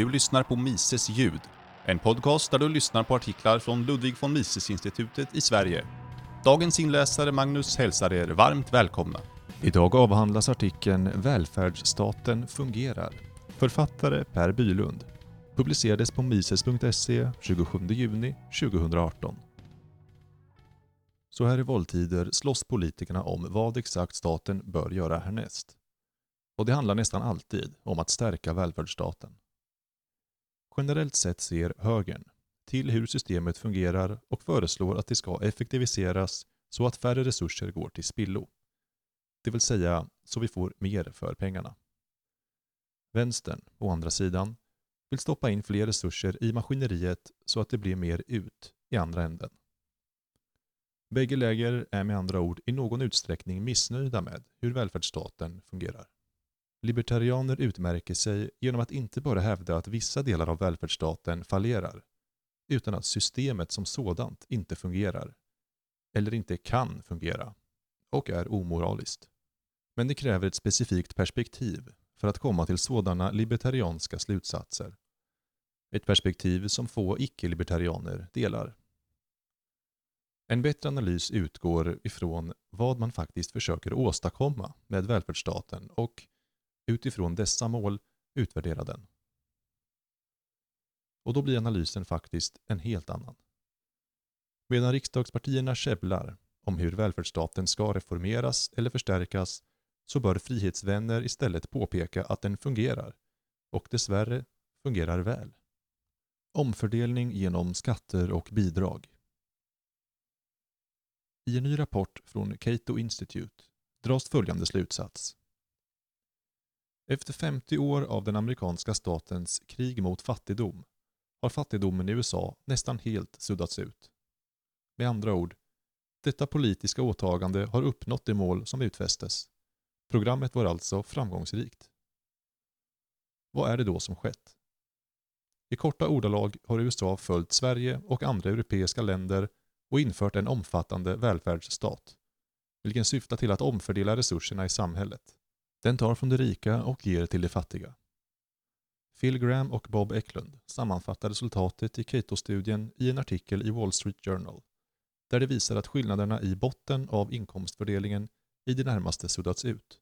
Du lyssnar på Mises ljud, en podcast där du lyssnar på artiklar från Ludwig von Mises-institutet i Sverige. Dagens inläsare Magnus hälsar er varmt välkomna. Idag avhandlas artikeln Välfärdsstaten fungerar. Författare Per Bylund. Publicerades på mises.se 27 juni 2018. Så här i valtider slåss politikerna om vad exakt staten bör göra härnäst. Och det handlar nästan alltid om att stärka välfärdsstaten. Generellt sett ser högern till hur systemet fungerar och föreslår att det ska effektiviseras så att färre resurser går till spillo. Det vill säga så vi får mer för pengarna. Vänstern, å andra sidan, vill stoppa in fler resurser i maskineriet så att det blir mer ut i andra änden. Bägge läger är med andra ord i någon utsträckning missnöjda med hur välfärdsstaten fungerar. Libertarianer utmärker sig genom att inte bara hävda att vissa delar av välfärdsstaten fallerar, utan att systemet som sådant inte fungerar, eller inte kan fungera, och är omoraliskt. Men det kräver ett specifikt perspektiv för att komma till sådana libertarianska slutsatser. Ett perspektiv som få icke-libertarianer delar. En bättre analys utgår ifrån vad man faktiskt försöker åstadkomma med välfärdsstaten och utifrån dessa mål utvärdera den. Och då blir analysen faktiskt en helt annan. Medan riksdagspartierna käbblar om hur välfärdsstaten ska reformeras eller förstärkas så bör frihetsvänner istället påpeka att den fungerar och dessvärre fungerar väl. Omfördelning genom skatter och bidrag. I en ny rapport från Cato Institute dras följande slutsats. Efter 50 år av den amerikanska statens krig mot fattigdom har fattigdomen i USA nästan helt suddats ut. Med andra ord, detta politiska åtagande har uppnått det mål som utfästes. Programmet var alltså framgångsrikt. Vad är det då som skett? I korta ordalag har USA följt Sverige och andra europeiska länder och infört en omfattande välfärdsstat, vilken syftar till att omfördela resurserna i samhället. Den tar från de rika och ger till de fattiga. Phil Graham och Bob Eklund sammanfattar resultatet i Cato-studien i en artikel i Wall Street Journal, där det visar att skillnaderna i botten av inkomstfördelningen i det närmaste suddats ut.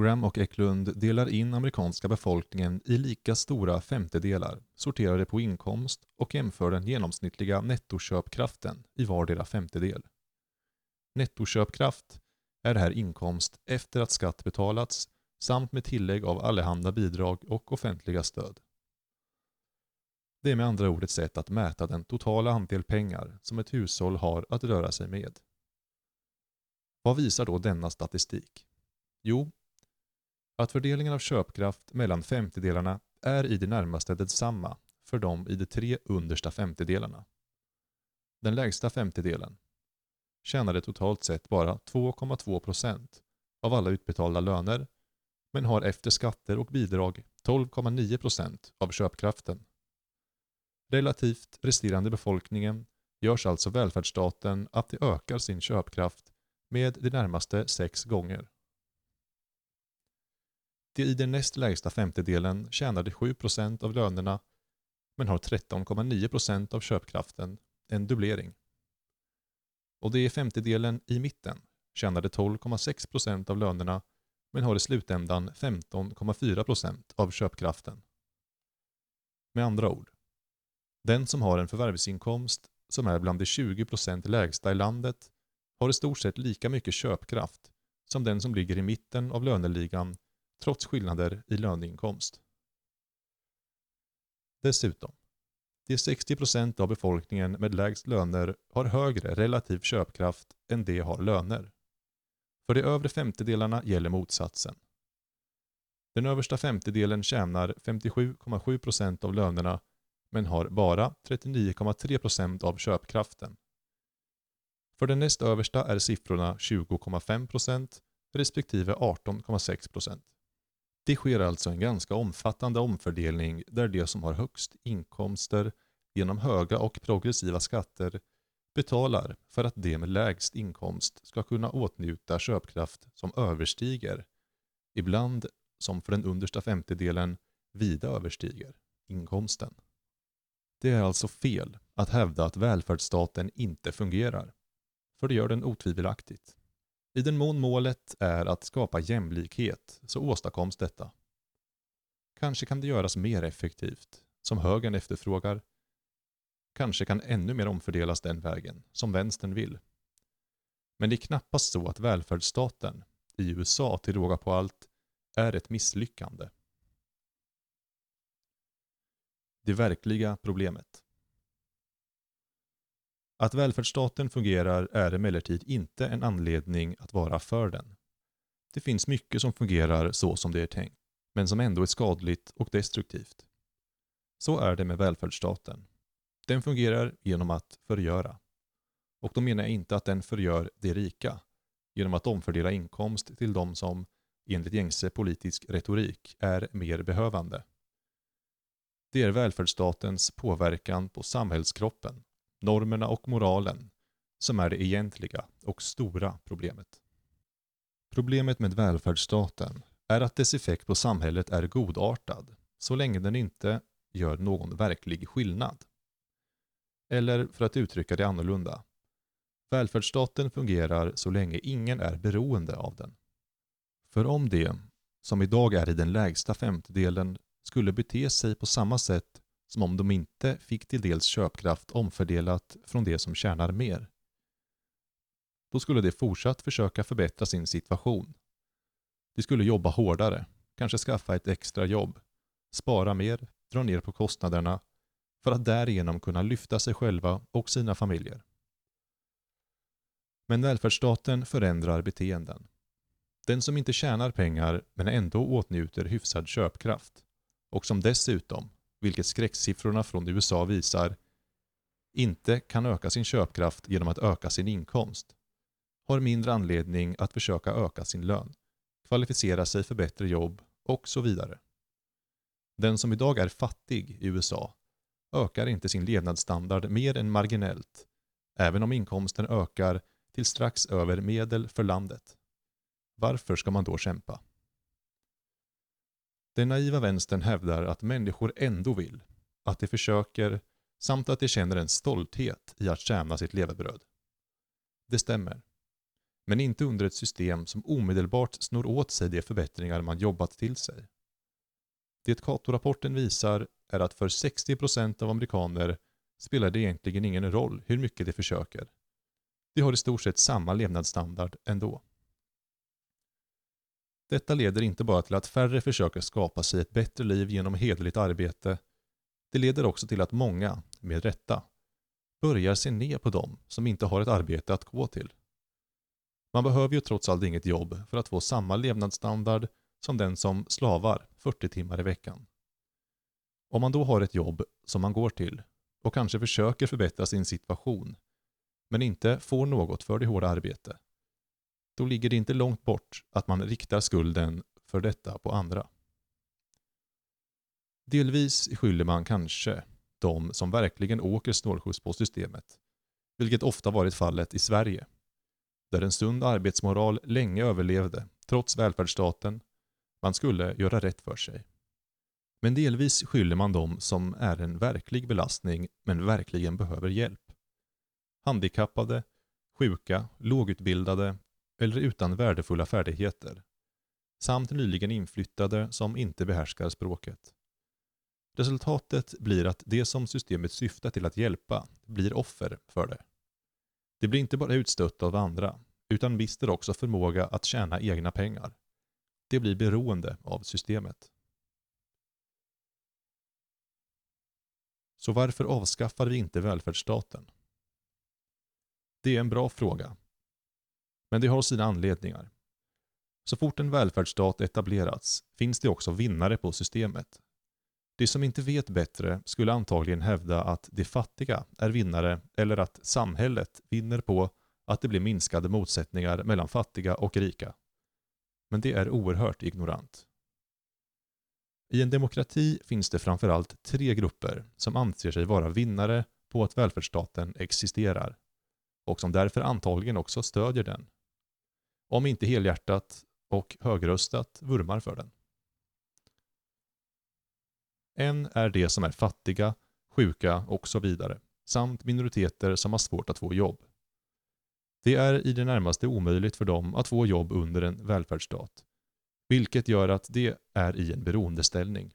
Graham och Eklund delar in amerikanska befolkningen i lika stora femtedelar sorterade på inkomst och jämför den genomsnittliga nettoköpkraften i vardera femtedel. Nettoköpkraft är här inkomst efter att skatt betalats samt med tillägg av allehanda bidrag och offentliga stöd. Det är med andra ord ett sätt att mäta den totala andel pengar som ett hushåll har att röra sig med. Vad visar då denna statistik? Jo, att fördelningen av köpkraft mellan femtedelarna är i det närmaste detsamma för de i de tre understa femtedelarna. Den lägsta femtedelen, tjänade totalt sett bara 2,2 procent av alla utbetalda löner men har efter skatter och bidrag 12,9 procent av köpkraften. Relativt resterande befolkningen görs alltså välfärdsstaten att de ökar sin köpkraft med det närmaste sex gånger. De i den näst lägsta femtedelen tjänade 7 procent av lönerna men har 13,9 procent av köpkraften, en dubblering och det är femtedelen i mitten tjänade 12,6 procent av lönerna men har i slutändan 15,4 procent av köpkraften. Med andra ord, den som har en förvärvsinkomst som är bland de 20 procent lägsta i landet har i stort sett lika mycket köpkraft som den som ligger i mitten av löneligan trots skillnader i löneinkomst. Dessutom, de 60 procent av befolkningen med lägst löner har högre relativ köpkraft än de har löner. För de övre femtedelarna gäller motsatsen. Den översta femtedelen tjänar 57,7 procent av lönerna men har bara 39,3 procent av köpkraften. För den näst översta är siffrorna 20,5 procent respektive 18,6 procent. Det sker alltså en ganska omfattande omfördelning där de som har högst inkomster genom höga och progressiva skatter betalar för att de med lägst inkomst ska kunna åtnjuta köpkraft som överstiger, ibland som för den understa femtedelen vida överstiger, inkomsten. Det är alltså fel att hävda att välfärdsstaten inte fungerar, för det gör den otvivelaktigt. I den mån målet är att skapa jämlikhet så åstadkoms detta. Kanske kan det göras mer effektivt, som högern efterfrågar. Kanske kan ännu mer omfördelas den vägen, som vänstern vill. Men det är knappast så att välfärdsstaten, i USA till råga på allt, är ett misslyckande. Det verkliga problemet. Att välfärdsstaten fungerar är emellertid inte en anledning att vara för den. Det finns mycket som fungerar så som det är tänkt, men som ändå är skadligt och destruktivt. Så är det med välfärdsstaten. Den fungerar genom att förgöra. Och då menar jag inte att den förgör de rika, genom att omfördela inkomst till de som, enligt gängse politisk retorik, är mer behövande. Det är välfärdsstatens påverkan på samhällskroppen, normerna och moralen, som är det egentliga och stora problemet. Problemet med välfärdsstaten är att dess effekt på samhället är godartad, så länge den inte gör någon verklig skillnad. Eller för att uttrycka det annorlunda. Välfärdsstaten fungerar så länge ingen är beroende av den. För om det, som idag är i den lägsta femtedelen, skulle bete sig på samma sätt som om de inte fick till dels köpkraft omfördelat från de som tjänar mer. Då skulle de fortsatt försöka förbättra sin situation. De skulle jobba hårdare, kanske skaffa ett extra jobb, spara mer, dra ner på kostnaderna för att därigenom kunna lyfta sig själva och sina familjer. Men välfärdsstaten förändrar beteenden. Den som inte tjänar pengar men ändå åtnjuter hyfsad köpkraft och som dessutom, vilket skräcksiffrorna från USA visar, inte kan öka sin köpkraft genom att öka sin inkomst, har mindre anledning att försöka öka sin lön, kvalificera sig för bättre jobb och så vidare. Den som idag är fattig i USA ökar inte sin levnadsstandard mer än marginellt, även om inkomsten ökar till strax över medel för landet. Varför ska man då kämpa? Den naiva vänstern hävdar att människor ändå vill, att de försöker samt att de känner en stolthet i att tjäna sitt levebröd. Det stämmer. Men inte under ett system som omedelbart snor åt sig de förbättringar man jobbat till sig. Det Cato-rapporten visar är att för 60% av amerikaner spelar det egentligen ingen roll hur mycket de försöker. De har i stort sett samma levnadsstandard ändå. Detta leder inte bara till att färre försöker skapa sig ett bättre liv genom hederligt arbete. Det leder också till att många, med rätta, börjar se ner på dem som inte har ett arbete att gå till. Man behöver ju trots allt inget jobb för att få samma levnadsstandard som den som slavar 40 timmar i veckan. Om man då har ett jobb som man går till och kanske försöker förbättra sin situation men inte får något för det hårda arbete, då ligger det inte långt bort att man riktar skulden för detta på andra. Delvis skyller man kanske de som verkligen åker snålskjuts på systemet, vilket ofta varit fallet i Sverige, där en sund arbetsmoral länge överlevde trots välfärdsstaten, man skulle göra rätt för sig. Men delvis skyller man dem som är en verklig belastning men verkligen behöver hjälp. Handikappade, sjuka, lågutbildade eller utan värdefulla färdigheter. Samt nyligen inflyttade som inte behärskar språket. Resultatet blir att det som systemet syftar till att hjälpa blir offer för det. Det blir inte bara utstött av andra, utan mister också förmåga att tjäna egna pengar. Det blir beroende av systemet. Så varför avskaffar vi inte välfärdsstaten? Det är en bra fråga men det har sina anledningar. Så fort en välfärdsstat etablerats finns det också vinnare på systemet. De som inte vet bättre skulle antagligen hävda att de fattiga är vinnare eller att samhället vinner på att det blir minskade motsättningar mellan fattiga och rika. Men det är oerhört ignorant. I en demokrati finns det framförallt tre grupper som anser sig vara vinnare på att välfärdsstaten existerar och som därför antagligen också stödjer den om inte helhjärtat och högröstat vurmar för den. En är de som är fattiga, sjuka och så vidare, samt minoriteter som har svårt att få jobb. Det är i det närmaste omöjligt för dem att få jobb under en välfärdsstat, vilket gör att de är i en beroendeställning.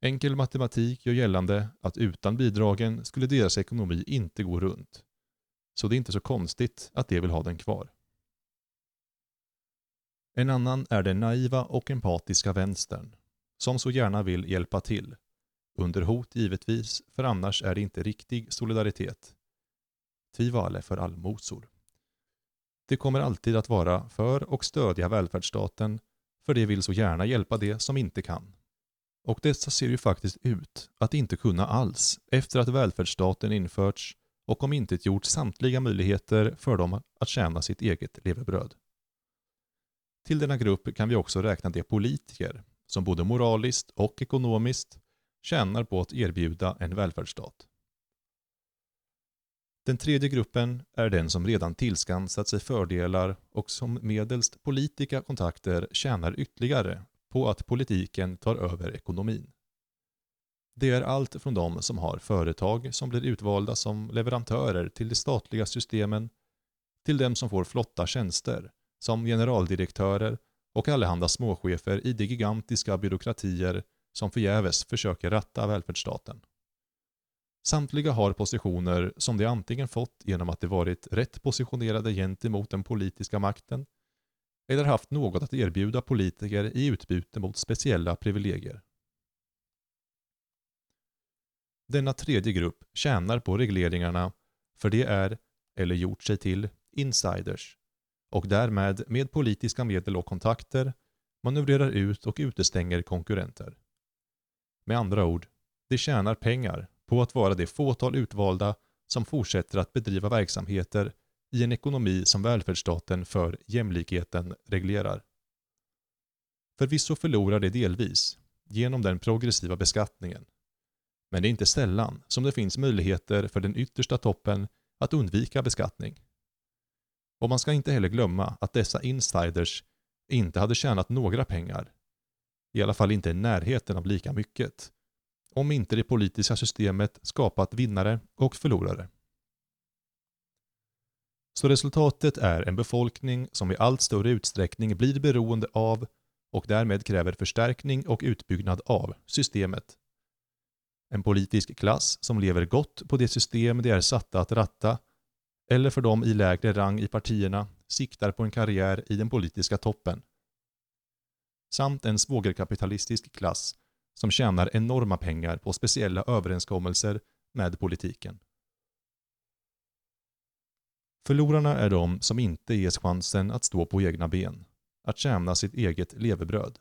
Enkel matematik gör gällande att utan bidragen skulle deras ekonomi inte gå runt, så det är inte så konstigt att de vill ha den kvar. En annan är den naiva och empatiska vänstern, som så gärna vill hjälpa till. Under hot givetvis, för annars är det inte riktig solidaritet. Tvivale för allmosor. Det kommer alltid att vara för och stödja välfärdsstaten, för det vill så gärna hjälpa det som inte kan. Och dessa ser ju faktiskt ut att inte kunna alls efter att välfärdsstaten införts och om inte gjort samtliga möjligheter för dem att tjäna sitt eget levebröd. Till denna grupp kan vi också räkna de politiker som både moraliskt och ekonomiskt tjänar på att erbjuda en välfärdsstat. Den tredje gruppen är den som redan tillskansat sig fördelar och som medelst politiska kontakter tjänar ytterligare på att politiken tar över ekonomin. Det är allt från de som har företag som blir utvalda som leverantörer till de statliga systemen till dem som får flotta tjänster som generaldirektörer och allehanda småchefer i de gigantiska byråkratier som förgäves försöker ratta välfärdsstaten. Samtliga har positioner som de antingen fått genom att de varit rätt positionerade gentemot den politiska makten eller haft något att erbjuda politiker i utbyte mot speciella privilegier. Denna tredje grupp tjänar på regleringarna för det är, eller gjort sig till, insiders och därmed med politiska medel och kontakter manövrerar ut och utestänger konkurrenter. Med andra ord, de tjänar pengar på att vara det fåtal utvalda som fortsätter att bedriva verksamheter i en ekonomi som välfärdsstaten för jämlikheten reglerar. Förvisso förlorar det delvis genom den progressiva beskattningen. Men det är inte sällan som det finns möjligheter för den yttersta toppen att undvika beskattning. Och man ska inte heller glömma att dessa insiders inte hade tjänat några pengar, i alla fall inte i närheten av lika mycket, om inte det politiska systemet skapat vinnare och förlorare. Så resultatet är en befolkning som i allt större utsträckning blir beroende av och därmed kräver förstärkning och utbyggnad av systemet. En politisk klass som lever gott på det system de är satta att ratta eller för dem i lägre rang i partierna siktar på en karriär i den politiska toppen. Samt en svågerkapitalistisk klass som tjänar enorma pengar på speciella överenskommelser med politiken. Förlorarna är de som inte ges chansen att stå på egna ben, att tjäna sitt eget levebröd.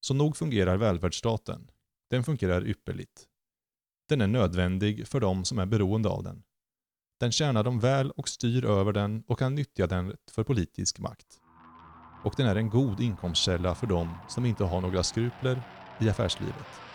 Så nog fungerar välfärdsstaten. Den fungerar ypperligt. Den är nödvändig för de som är beroende av den. Den tjänar dem väl och styr över den och kan nyttja den för politisk makt. Och den är en god inkomstkälla för dem som inte har några skrupler i affärslivet.